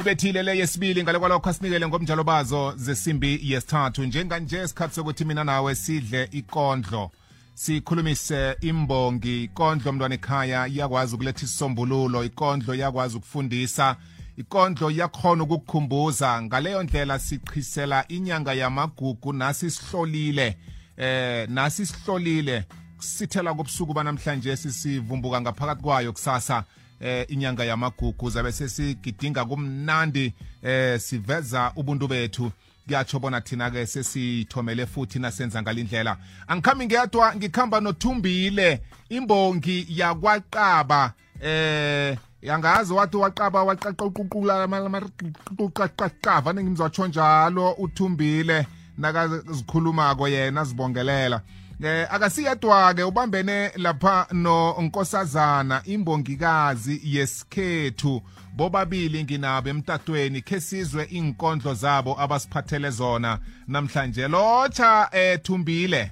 ibethile le yesibili ngale kwalokho asinikele ngomnjalo bazo zesimbi yesithathu njenganje isikhathi sokuthi mina nawe sidle ikondlo sikhulumise imbongi ikondlo mntwana ekhaya iyakwazi ukuletha isisombululo ikondlo iyakwazi ukufundisa ikondlo iyakhona ukukukhumbuza ngaleyo ndlela siqhisela inyanga yamagugu nasi sihlolile eh nasi sihlolile sithela kobusuku banamhlanje sisivumbuka ngaphakathi kwayo kusasa eh inyanga yamagugu zabe sesigidinga kumnandi eh siveza ubuntu bethu kuyatsho bona thina-ke sesithomele futhi nasenza ngalindlela angikhambi ngedwa ngikhamba nothumbile imbongi yakwaqaba eh yangazi wathi waqaba waqaqaqaqava nengimzatsho njalo uthumbile nakazikhulumako yena azibongelela eh akasiyedwa-ke ubambene lapha nonkosazana imbongikazi yesikhethu bobabili nginabo emtatweni khe sizwe iinkondlo zabo abasiphathele zona namhlanje lotsha eh thumbile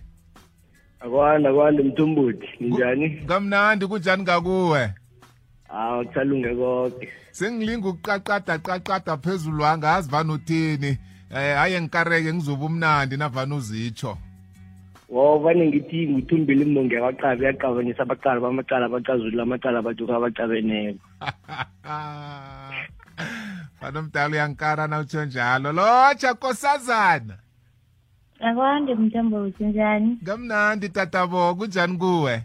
akwanda kwanda mthumbuthi ninjani kamnandi kunjani ngakuwe awu kusalunge konke sengilinga ukuqaqada qaqada phezulu angazi vani uthini um eh, haye ngikareke ngizoba umnandi navani uzitsho wo vane ngithi ngithumbile imbonge yabaqabi yaqabanisa abaqala bamacala abacazulula amacala abaduka abacabeneko fana omdala uyankara na utsho njalo lotsha kosazana akwande mthombo uthi njani kamnandi tatabo kunjani kuwe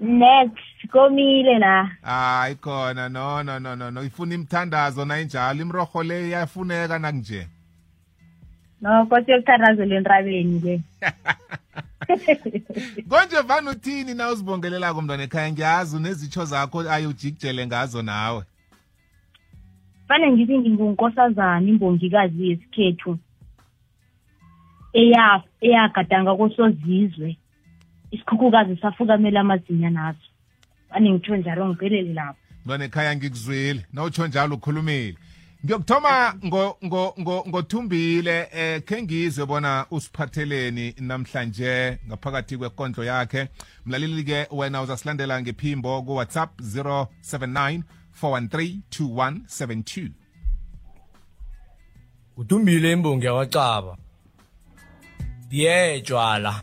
next komile la hayi khona no no no no no ifuna imthandazo nayinjalo imroho le iyafuneka nakunje no kothi yokuthandazela entabeni le konje vani uthini na uzibongelelako mntwana ekhaya ngiyazi unezitsho zakho aye ujikijele ngazo nawe fane ngithi ngingunkosazana imbongikazi yesikhethu eyagadanga kosozizwe isikhukhukazi safukamela amazinya naso vane ngitsho njalo ngiphelele lapho mntwanekhaya ngikuzwile nawutsho njalo ukhulumile ngiyokuthoma ngo ngo ngo ngothumbile eh khe ngizwe bona usiphatheleni namhlanje ngaphakathi kwekondlo yakhe mlaleli ke wena uzasilandela ngephimbo ku WhatsApp 079 413 2172 udumbile imbongi yakwacaba ye jwala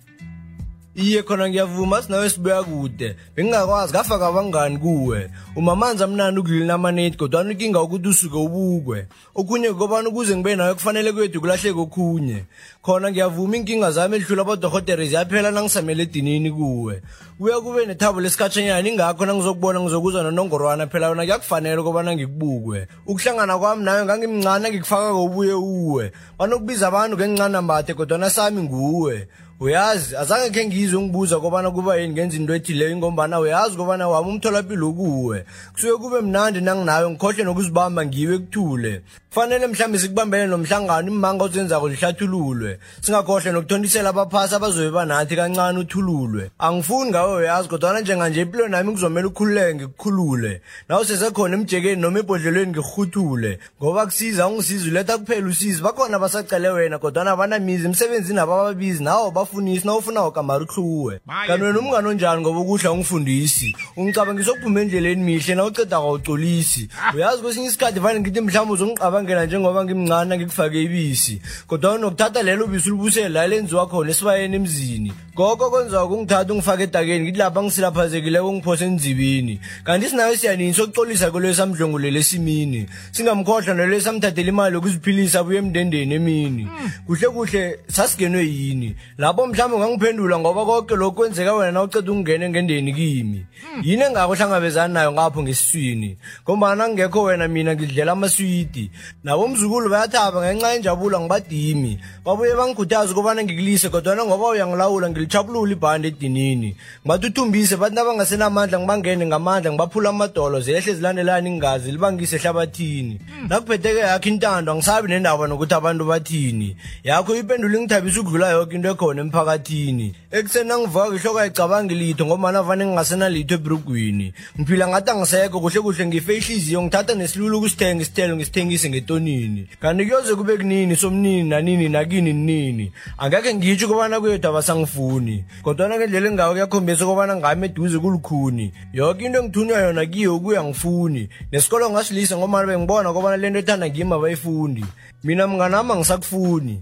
iye khona ngiyavuma sinawe sibuya kude bengingakwazi ngafaka abangani kuwe umamanzi amnandi ukudlula amaneti kodwana ukinga ukuthi usuke ubukwe okhunye kukobana ukuze ngibe nawe kufanele kwethu kulahleke okhunye khona ngiyavuma iinkinga zami elihlula abodorhotere ziyaphela nangisamele edinini kuwe kuya kube nethabo lesikhatshanyana ingakho nangizokubona ngizokuzwa nonongorwana phela wona kuyakufanele ukobana ngikubukwe ukuhlangana kwami nayo ngangimncane ngikufaka kobuye uwe banokubiza abantu ngencane mbathe kodwana sami nguwe uyazi azange khe ngizwe ngibuza kobana kuba yini ngenza into ethileyo ingombana uyazi kobana wami umtholapilo ukuwe kusuke kube mnandi nanginayo ngikhohle nokuzibamba ngiwe kuthule kufanele mhlawumbe sikubambele nomhlangano immanga ozenzako zihlathululwe singakhohle nokuthonisela abaphasi abazobe banathi kancane uthululwe angifuni ngawe uyazi kodwana njenganje impilo nami kuzomele ukhululeke ngikukhulule naw sesekhona emjekeni noma ebhodlelweni ngirhuthule ngoba kusiza ungisizi uletha kuphela usizi bakhona abasacele wena kodwana abanamizi emsebenzini abababizi nawo bafunisi na ufuna wokamari uhluwe kanti wena umngani onjani ngoba ukudla ungifundisi ungicabangisa ukuphuma endleleni mihle na uceda kwawucolisi uyazi kwesinye isikhathi fane ngithi mhlawumbe uzongicabangela njengoba ngimncane ngikufake ibisi kodwa unokuthatha lelo ubisi ulibusele la lenziwa khona esibayeni emzini koko kwenziwa kungithatha ungifake edakeni ngithi lapha ngisilaphazekileko ungiphose enzibini kanti sinayo siyanini sokuxolisa kwelo esamdlongolele esimini singamkhohlwa nalo esamthathela imali yokuziphilisa abuye emndendeni emini hmm. kuhle kuhle sasingenwe yini lapho mhlawumbe ungangiphendula ngoba konke lokhu kwenzeka wena na uceda ukungena engendeni kimi mm. yini engako ohlangabezani nayo ngapho ngesiswini ngombana nangingekho wena mina ngidlela amaswidi nabo mzukulu bayathaba ngenxa yenjabula ngibadimi babuye bangikhuthazi kobana ngikulise kodwana ngoba uyangilawula ngilitshapulula ibhande edinini ngibathi uthumbise bathi nabangasenamandla ngibangene ngamandla ngibaphula amadolo zehle zilandelani ingazi libangise ehlabathini mm. nakuphetheke yakho intando angisabi nendaba nokuthi abantu bathini yakho ipendula ingithabisa ukudlula yoke into ekhona emphakathini ekuseni nangivuka ihloko ayicabangi litho ngomana vane ngingasenalitho ebrugwini ngiphila ngathi angisekho kuhle kuhle ngife ihliziyo ngithatha nesilulu ukusithenga isithelo ngisithengise ngetonini kanti kuyoze kube kunini somnini nanini nakini nini angekhe ngitsho kobana kuyethu abasangifuni kodwana ngendlela engawo kuyakhombisa kobana ngami eduze kulukhuni yoke into engithunywa yona kiyo ukuya ngifuni nesikolo ngasilisa ngomana bengibona kobana le nto ethanda ngima bayifundi mina mnganami angisakufuni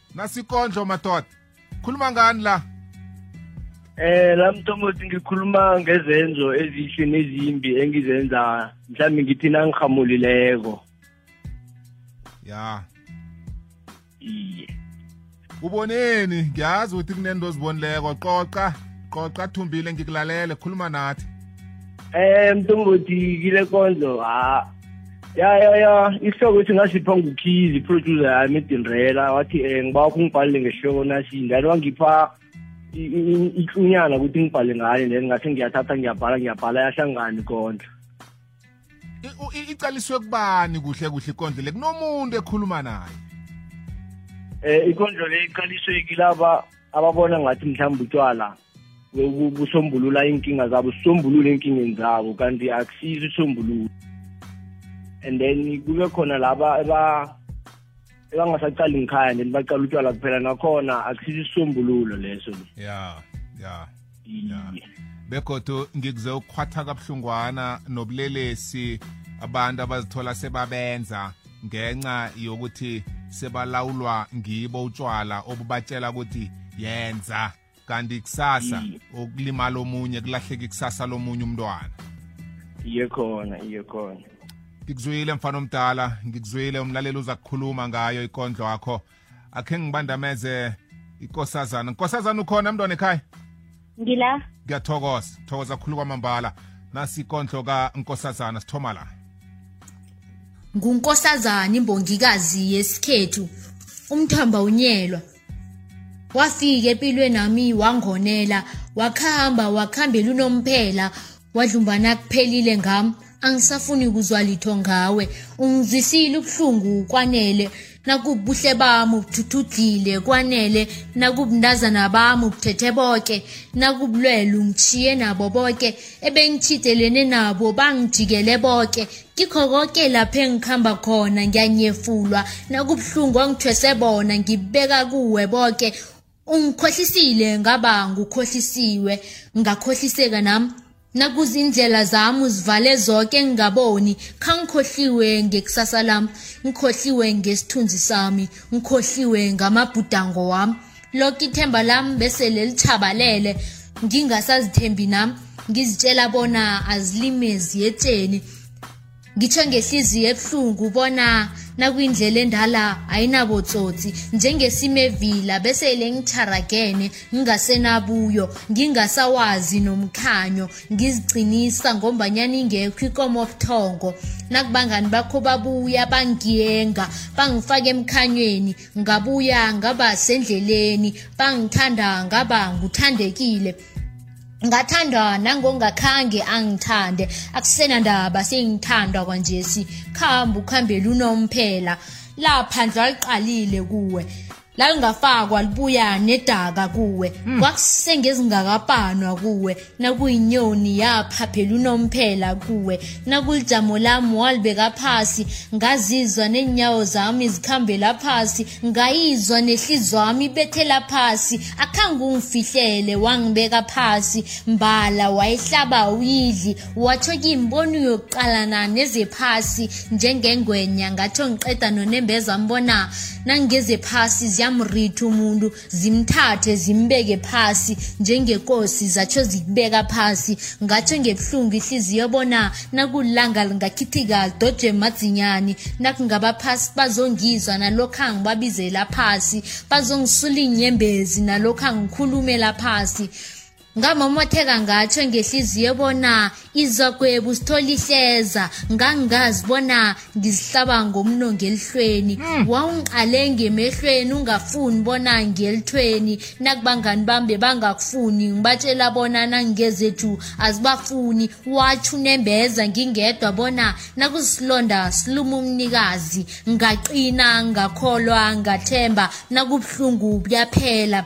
nasikondlo madoda khuluma ngani la Eh la mthomothi ngikhuluma ngezenzo ezihle nezimbi engizenza mhlawumbe ngithi nangihamulileko ya iye uboneni ngiyazi ukuthi kunento ozibonileko qoqa qoqa thumbile ngikulalele khuluma nathi Eh mntombothi kile kondlo ha ya ya ya isihloko ethi ngasipha ngukhizi iproducer yami edinrela wathi um eh, ngiba wakho ngibhalele ngehloko nasi ndani wangipha itlunyana ukuthi ngibhale ngani then ngathi ngiyathatha ngiyabhala ngiyabhala yahlangani ikondla iqaliswe kubani kuhle kuhle ikondlo le kunomuntu ekhuluma naye um ikondlo le iqaliswe kilaba ababona ngathi mhlawumbe utshwala ukusombulula iinkinga zabo sisombulule eenkingeni zabo kanti akusizo isombululo and then kube khona laba ebangasaqali ngikhaya then baqala utywala kuphela nakhona akusiso isisombululo leso ya ya begodu ngikuze ukukhwatha kabuhlungwana nobulelesi abantu abazithola sebabenza ngenxa yokuthi sebalawulwa ngibo utshwala obubatshela ukuthi yenza kanti kusasa ukulimala omunye kulahleka ikusasa lomunye umntwana iye khona iye khona ngikuzwile mfana omdala ngikuzwile umlaleli uza kukhuluma ngayo ikondlo wakho akhe ngibandameze ikosazana nkosazana ukhona mntwana ekhaya ngila ngiyathokoza thokoza khulu kwamambala nasi ikondlo kankosazana sithoma la ngunkosazana imbongikazi yesikhethu umthamba unyelwa wafika empilweni nami wangonela wakhamba wakhambela unomphela wadlumbana kuphelile ngam angisafuni kuzwa litho ngawe ungizwisile ubuhlungu kwanele nakubuhle bami ubuthuthudile kwanele nakubundazana bami ubuthethe boke nakubulwele ungithiye nabo boke ebengithidelene nabo bangijikele boke kikho konke lapho engikhamba khona ngiyanyefulwa nakubuhlungu ongithwese bona ngibeka kuwe bonke ungikhohlisile ngaba ngukhohlisiwe ngakhohliseka nami nakuzindlela zami uzivale zonke engingaboni khangikhohliwe ngekusasa lami ngikhohliwe ngesithunzi sami ngikhohliwe ngamabhudango wami loke ithemba lami bese lelithabalele ngingasazithembi nami ngizitshela bona azilimezi yetsheni ngitsho ngehliziyo ebuhlungu bona nakwindlela endala ayinabotsotsi njengesimevila bese lengitharagene ngingasenabuyo ngingasawazi nomkhanyo ngiziqinisa ngombanyana ingekho ikomo obuthongo nakubangani bakho babuya bangiyenga bangifake emkhanyweni ngabuya ngaba sendleleni bangithanda ngaba nguthandekile ngathanda nangongakhange angithande akusenandaba sengithandwa kwanjesi khamba ukhambe lunomphela laphandle waliqalile kuwe lalingafakwa libuya nedaka kuwe hmm. kwakusengezingakapanwa kuwe nakuyinyoni yapha phela unomphela kuwe nakulijamo lami walibeka phasi ngazizwa neenyawo zami zikhambela phasi ngayizwa nehlizwa wami ibethela phasi akhange ungifihlele wangibeka phasi mbala wayehlaba uyidli watsho kimbona uyokuqalana nezephasi njengengwenya ngatsho ngiqeda nonembeza mbona nangeze phasi ziyamritha umuntu zimthathe zimbeke phasi njengekosi zatsho zikubeka phasi ngatsho ngebuhlungu ihliziyo bona nakulanga lingakhithika lidoje madzinyani nakungaba phasi bazongizwa nalokhu angibabizela phasi bazongisula iinyembezi nalokhu angikhulumela phasi ngamomotheka ngatsho ngehliziyo bona izakwebu sithola ihleza ngangazi bona ngizihlaba ngomno ngelihlweni hmm. wawungiqale ngemehlweni ungafuni bona ngelithweni nakubangani bami bebangakufuni ngibatshela bona nangigezethu azibafuni watsho unembeza ngingedwa bona nakusilonda siluma umnikazi ngaqina ngakholwa ngathemba nakubuhlungu buyaphela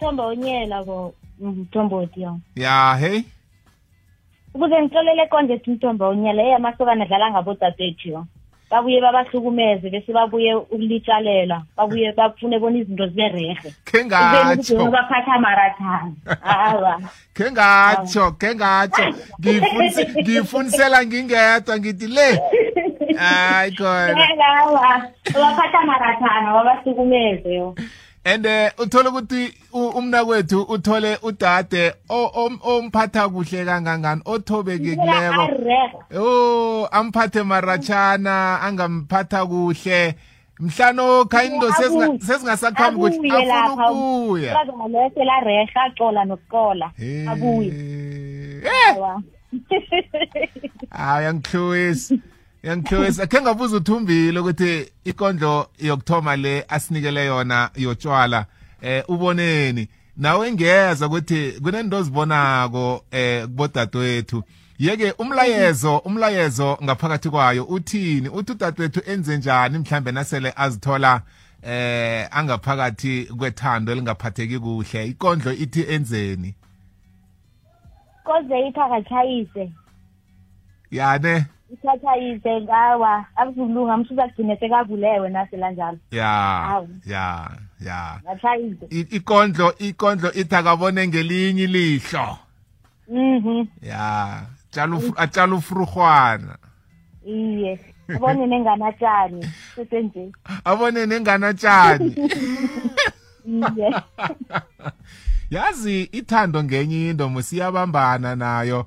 thomba unyela ko mthombothi yo ya hey ukuze ngixolele konje simthomba unyela hey amasokana adlala ngabodadethu yo babuye babahlukumeze bese babuye ukulitshalela babuye bafune bona izinto zibe rehe khe ngatsho baphatha marathana awa khe ngatsho khe ngatsho ngiyifunisela ngingedwa ngithi le hayi khona baphatha marathana babahlukumeze yo and eh, uthola ukuthi umnakwethu uthole udade omphatha kuhle kangangani othobekekileko o amphathe maratshana angamphatha kuhle mhlano khayindo sesingasakhambi ukuthi afuna ukuya lase la reha cola nokucola abuye eh hayi angihlwisi yangithoyisa khe ngabuza uthumbile ukuthi ikondlo yokuthoma le asinikele yona yotshwala eh uboneni nawe ngiyeza ukuthi kunento ozibonako eh kubodadewethu yeke umlayezo umlayezo ngaphakathi kwayo uthini uthi udadewethu enze njani mhlambe nasele azithola eh angaphakathi kwethando elingaphatheki kuhle ikondlo ithi enzeni koze iphakachayise yane ithatha ize ngawa akukulunga mntu uzagcine sekavulewe nasela njalo ya ya ya ikondlo ikondlo ithi akabone ngelinye ilihlo mhm ya atshalo ufurugwana iye abone nenganatshani sese nje abone nenganatshani iye yazi ithando ngenye into musiyabambana nayo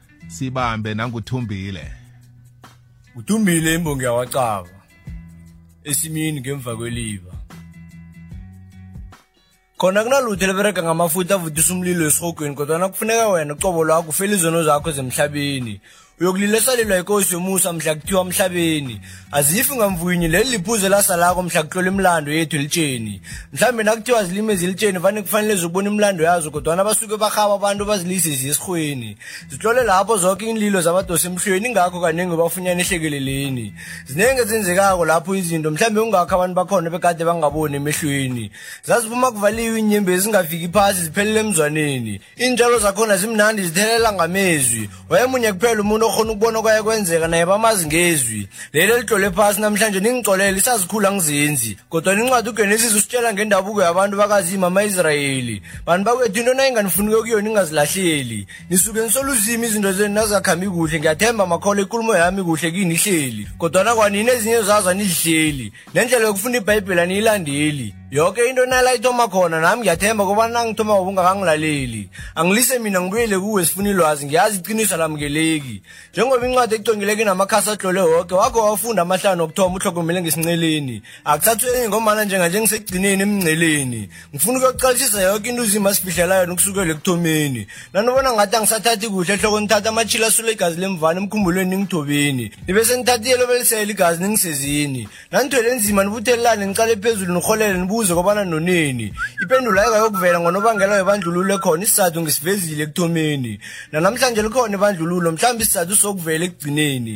sibambe nanguthumbile uthumbile imbongi yawacaba esimini ngemva kweliva khona kunalutho liberega ngamafuta avutisa umlilo esihogweni kodwana kufuneka wena ucobo lwakho ufela izono zakho zemhlabeni uyokulila esalelwa yikosi yomusa mhla kuthiwa emhlabeni azifi ngamvunyi leli liphuzo lasalako mhla kuhlola imilando yethu elitsheni mhlawumbe nakuthiwa zilime ezilitsheni vane kufanele zibona imilando yazo kodwana basuke barhaba abantu bazilise ziyesirhweni zihlole lapho zonke iinlilo zabadosa emhlweni ingakho kaningi bafunyana ehlekeleleni ziningi ezenzekako lapho izinto mhlawumbe kungakho abantu bakhona bekade bangaboni emehlweni zaziphuma kuvaliwe iinyembezi zingafiki phasi ziphelele emzwaneni iintshalo zakhona zimnandi zithelela ngamezwi wayemunye kuphela umuntu okhona ukubona kwaye kwenzeka naye bamazi ngezwi leli elitlole phasi namhlanje ningicolele isazikhula ngizenzi kodwa nincwadi ugenesis usitshela ngendabuko yabantu bakazima ama-israyeli bantu bakwethu into nayinganifunike kuyo ningazilahleli nisuke nisoluzima izinto zenu nazakhambi kuhle ngiyathemba makhola ikulumo yami kuhle kinihleli kodwana kwanini ezinye zazo anizihleli nendlela yokufunda ibhayibheli aniyilandeli yoke into nala ithoma khona nami ngiyathemba kobana nangithoma wobungakangilaleli angilise mina ngibuyele kuwe sifuna ilwazi ngiyazi iqiniso alamukeleki njengoba incwadi econgileki namakhasi atlole woke wakho wafunda amahlanu okuthoma uhlogomele ngesinceleni akusatshwenyi ngombana njenganje ngisekugcineni emngceleni ngifuna ukuyoqalisisa yoke into uzima asifihlelayo nokusukela ekuthomeni nanibona ngathi angisathathi kuhle ehloko nithatha amatshila asula igazi lemvana emkhumbulweni ningithobeni nibe senithathi yelobelisela igazi ningisezini nanithwele nzima nibuthelelane nicale phezulu nirholele nibuze kwabana noneni ipendulo ayikayokuvela ngonobangela webandlululo ekhona isizathu ngisivezile ekuthomeni nanamhlanje likhona ibandlululo mhlawumbe isizathu sokuvela ekugcineni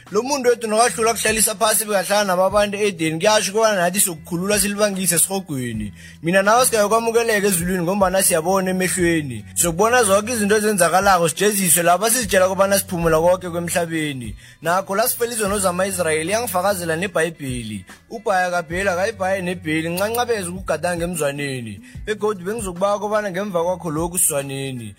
lo muntu wethu nakahlula kuhlalisa phasi bekahlala nabo abantu edeni kuyasho kobana nathi sokukhulula silibangise esihogweni mina nawe singayokwamukeleka ezulwini ngombana siyabona emehlweni sokubona zonke izinto ezenzakalako sijeziswe lapha sizitshela kobana siphumula konke kwemhlabeni nakho la sifela izono zama-israyeli yangifakazela nebhayibheli ubhaya kabheli akayibhaye nebheli ncanqabeza ukugadanga emzwaneni begodwa bengizokubawa kobana ngemva kwakho lokhu sizwaneni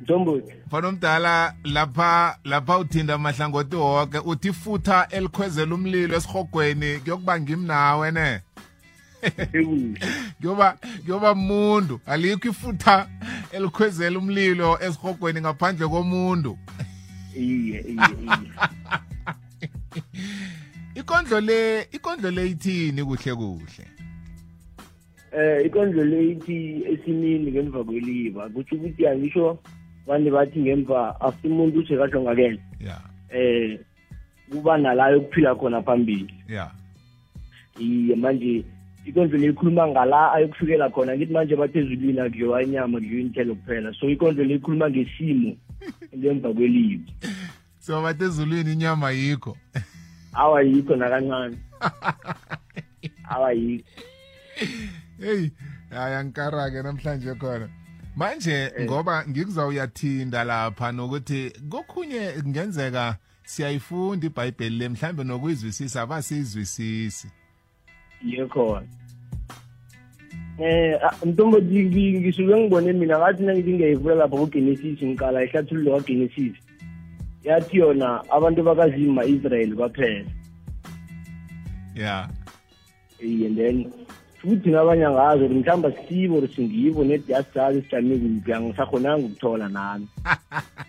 Mthombothi. Mfana omdala lapha lapha uthinda amahlangothi wonke uthi futha elikhwezela umlilo esihogweni kuyokuba ngimi nawe ne. Kuyoba kuyoba umuntu alikho ifutha elikhwezela umlilo esihogweni ngaphandle komuntu. Iye iye iye. Ikondlo le ikondlo le ithini kuhle kuhle. eh ikondlo le ithi esimini ngemva kweliba kuthi ukuthi angisho manje bathi ngemva after umuntu ushe kahlongakele yeah eh kuba nalayo ukuphila khona phambili yeah iye manje ikonzo le ikhuluma ngala ayokufikela khona ngithi manje bathi ezulwini akudliwa inyama kudliwa inthelo kuphela so ikonzo le ikhuluma ngesimo ngemva kwelibi sibabathe ezulwini inyama yikho awa yikho nakancane awa yikho heyi hayi angikara-ke namhlanje khona manje hey. Eh. ngoba ngikuza uyathinda lapha nokuthi kokhunye kungenzeka siyayifunda ibhayibheli le mhlawumbe nokuyizwisisa abasiyizwisisi ngikhona eh ah, mntombo ngisuke ngibone mina ngathi nangithi ngiyayivula lapha kugenesis ngiqala ihlathululo kagenesis yathi yona abantu bakazimu ma-israyeli kwaphela ya iye then futhi nabanye angazi uri mhlawumbe sibo uri singibo nedi asisazi sijamile ngisakhonanga ukuthola nami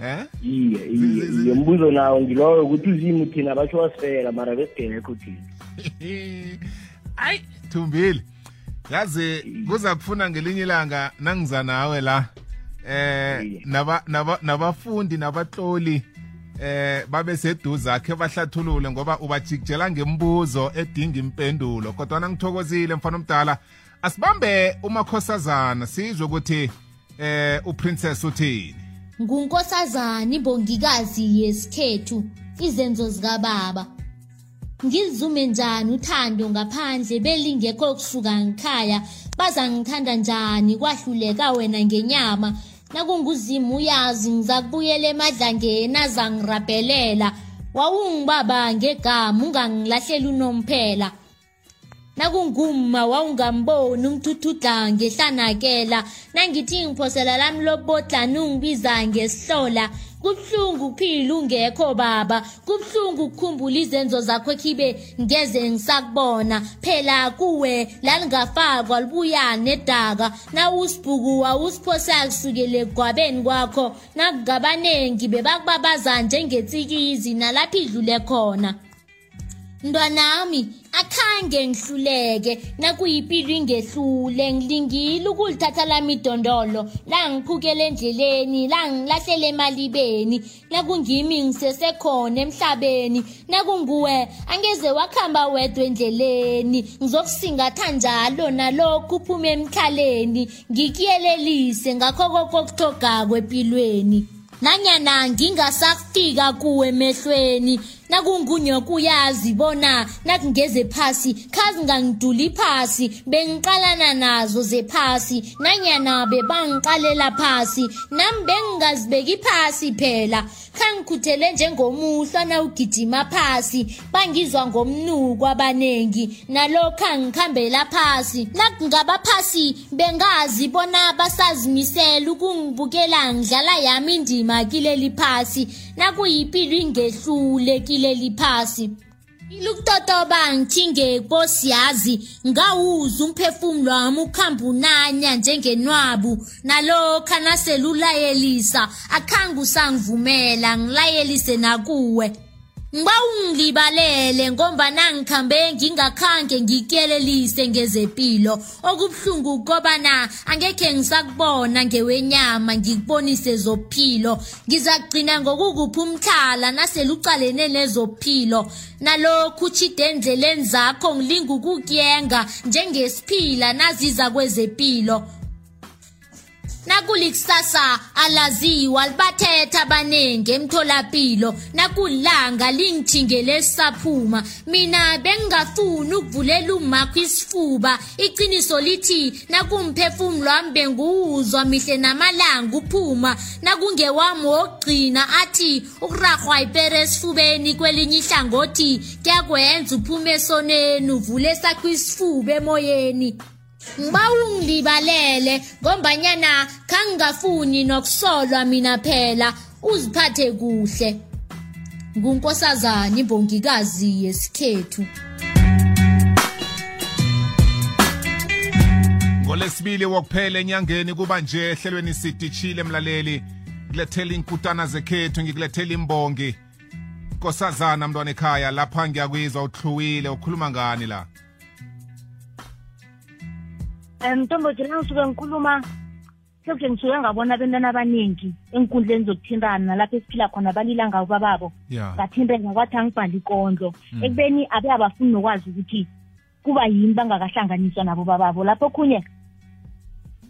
eh iye iye umbuzo nawo ngiloyo ukuthi uzimu thina basho wasifela mara besigekho thina ayi thumbile yazi kuza kufuna ngelinye ilanga nangiza nawe la eh naba naba nabafundi nabatloli eh babe seduze akhe bahlathulule ngoba ubajikjela ngembuzo edinga impendulo kodwa nangithokozile mfana omdala asibambe umakhosazana sizwe ukuthi eh uprincess uthini ngunkosazana imbongikazi yesikhethu izenzo zikababa ngizume njani uthando ngaphandle belingekho kusuka ngikhaya bazangithanda njani kwahluleka wena ngenyama nakunguzimu uyazi ngizakubuyela emadlangeni azangirabhelela wawungibaba ngegama ungangilahlela unomphela nakungumma wawungamboni umthuthudla ngehlanakela nangithi ngiphosela lami lobodla nungibiza ngesihlola kubuhlungu ukuphila ungekho baba kubuhlungu ukukhumbula izenzo zakho khibe ngeze ngisakubona phela kuwe lalingafakwa libuya nedaka nawusibhuku wawusiphosa kusukele egwabeni kwakho nakungabaningi bebakubabaza njengetsikizi nalapho idlule khona Ntwanami, akhange ngihluleke, nakuyipilo ingehlule, ngilingile ukulithatha lami idondolo, langiphukela endleleni, langilahlela emalibeni, nakungimi ngisesekhona emhlabeni, nakunguwe angeze wakhamba wedwa endleleni, ngizokusingatha njalo nalokhu uphuma emkhaleni, ngikuyelelise ngakho koke okuhlogako epilweni. nanyana ngingasakufika kuwe emehlweni nakungunywa kuyazi bona nakungeze phasi khazi ngangiduli phasi bengiqalana nazo zephasi nanyana bebangiqalela phasi nami bengingazibeki phasi phela khangikhuthele njengomuhlwa nawugijima phasi bangizwa ngomnuko abaningi nalokha ngikhambela phasi nakungaba phasi bengazi bona basazimisela ukungibukela ngidlala yami indima kileli phasi nakuyipilo ingehlule kileli phasi ilukutotoba ngithinge kosi yazi ngawuza umphefumulo wami ukuhamba unanya njengenwabu nalokha naselulayelisa akhange usangivumela ngilayelise nakuwe Ngibawungilibalele ngombana ngikhambe ngingakhange ngikuyelelise ngezepilo. Okubuhlungu ukobana angekhe ngisakubona ngewenyama ngikubonise zophilo. Ngizakugcina ngokukupha umtlhala nasele uqalene nezophilo. Nalokhu utshide endleleni zakho ngilinga ukukuyenga njengesiphila naziza kwezepilo. nakulikusasa alaziwa libathetha abaningi emtholapilo nakulanga lingithingele saphuma mina bengingafuni ukuvulela umakho isifuba iqiniso lithi nakumphefumulo wami bengiwuzwa mihle namalanga uphuma nakungewami wokugcina athi ukurarhwa ipere esifubeni kwelinye ihlangothi kuyakwenza uphume esoneni uvule sakho isifuba emoyeni Ngibawungibalele ngombanyana khangingafuni nokusolwa mina phela uziphathe kuhle. Ngunkosazana imbongikazi yesikhethu. ngolesibili wokuphela enyangeni kuba nje ehlelweni sidishile mlaleli ngilethela inkutana zekhethu ngikulethela imbongi nkosazana mntwana ekhaya lapha ngiyakwizwa uthluwile ukhuluma ngani la um mntombothi nangisuke ngikhuluma sekuke ngisuke ngabona abentwana abaningi enkundleni zokuthintana nalapho esiphila khona balila ngabo bababo ngathinteka kwathi angibhali ikondlo mm. ekubeni abe abafuni nokwazi ukuthi kuba yini bangakahlanganiswa nabo bababo lapho okhunye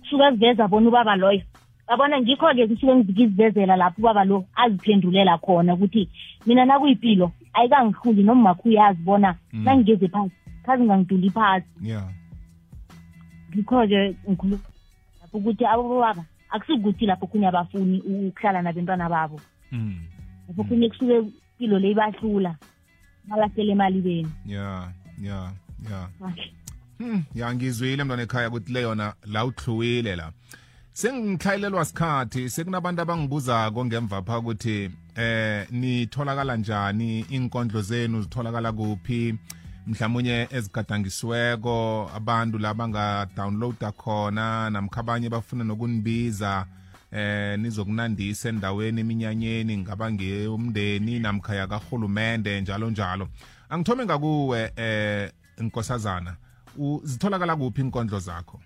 suke kuveza bona ubaba loyo yabona ngikho-ke kusuke ngizivezela lapho ubaba lo aziphendulela khona ukuthi mina nakuyipilo ayikangihuli noma makho uyazi bona mm. nangigeze phasi khazi ngangiduli phasi yeah ngikho-ke ngikhuluma lapho ukuthi abobaba akusikuthi lapho khunye abafuni ukuhlala nabentwana babo mm. lapho khunye kusuke impilo le ibahlula balahlela imali benu ya ya ya hmm, ya ngizwile mntwana ekhaya ukuthi le yona la uthluwile la sengitlhayelelwa sikhathi sekunabantu abangibuzako ngemva pha ukuthi eh nitholakala njani inkondlo zenu zitholakala kuphi mhlawumunye ezigadangisiweko abantu la bangadownloada khona namkha abanye bafuna nokunibiza eh nizokunandisa endaweni eminyanyeni ngaba ngeyomndeni namkha yakarhulumende njalo njalo angithome ngakuwe eh nkosazana uzitholakala kuphi inkondlo zakho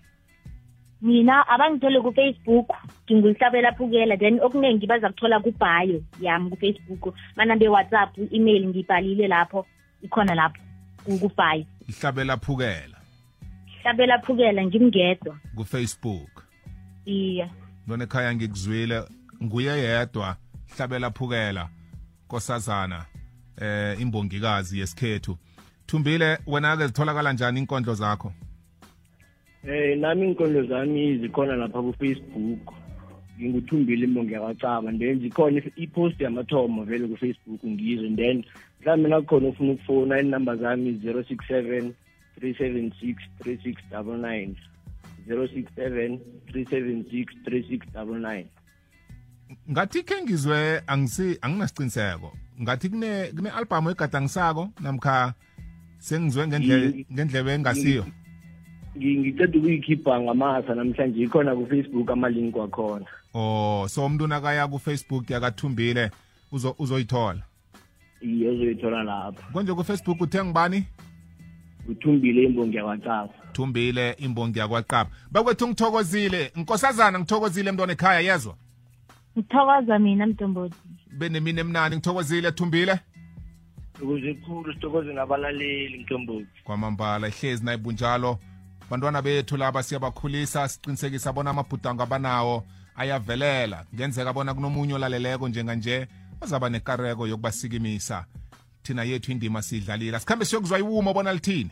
mina abangithole kufacebook ngingulihlabela phukela then okuningi baza kuthola kubhayo yami kufacebook manambe whatsapp i-email ngibhalile lapho ikhona lapho kufayi ihlabela phukela ihlabela phukela ngimngedwa kufacebook iya lona ekhaya ngikuzwile nguye yedwa hlabela phukela kosazana eh imbongikazi yesikhethu thumbile wena ke zitholakala njani inkondlo zakho Eh nami inkondlo zami zikhona lapha ku Facebook nginguthumbile imbongi yakwacaba then zikhona i-post yamathomo vele ku-facebook ngizo and then mhlawumbe nakukhona ufuna ukufona inumber zami zero six seven three seven six three six double nine zero six seven three seven six three six double nine ngathi khe ngizwe angisi anginasiqiniseko ngathi kune kune album egadangisako namkha sengizwe ngendlebe ngendlebe engasiyo ngiceda ukuyikhipha ngamasa namhlanje ikhona ku-facebook amalink wakhona oh so umuntu nakaya ku-facebook yakathumbile uzoyithola iye uzoyithola lapho konje kufacebook uthe ngibani uthumbile imbongi yakwacaba thumbile imbongi yakwacaba bakwethu ngithokozile nkosazana ngithokozile mntwana ekhaya yezwa ngithokoza mina mdomboti benemini emnani ngithokozile thumbile thokoze khulu sithokoze nabalaleli mdomboti kwamambala ihlezi naye bunjalo bantwana bethu laba siyabakhulisa siqinisekisa bona amabhudango abanawo ayavelela kungenzeka bona kunomunye olaleleko njenganje ozaba nekareko yokubasikimisa thina yethu indima sidlalile asikhambe siyokuzwa iwumo bona lithini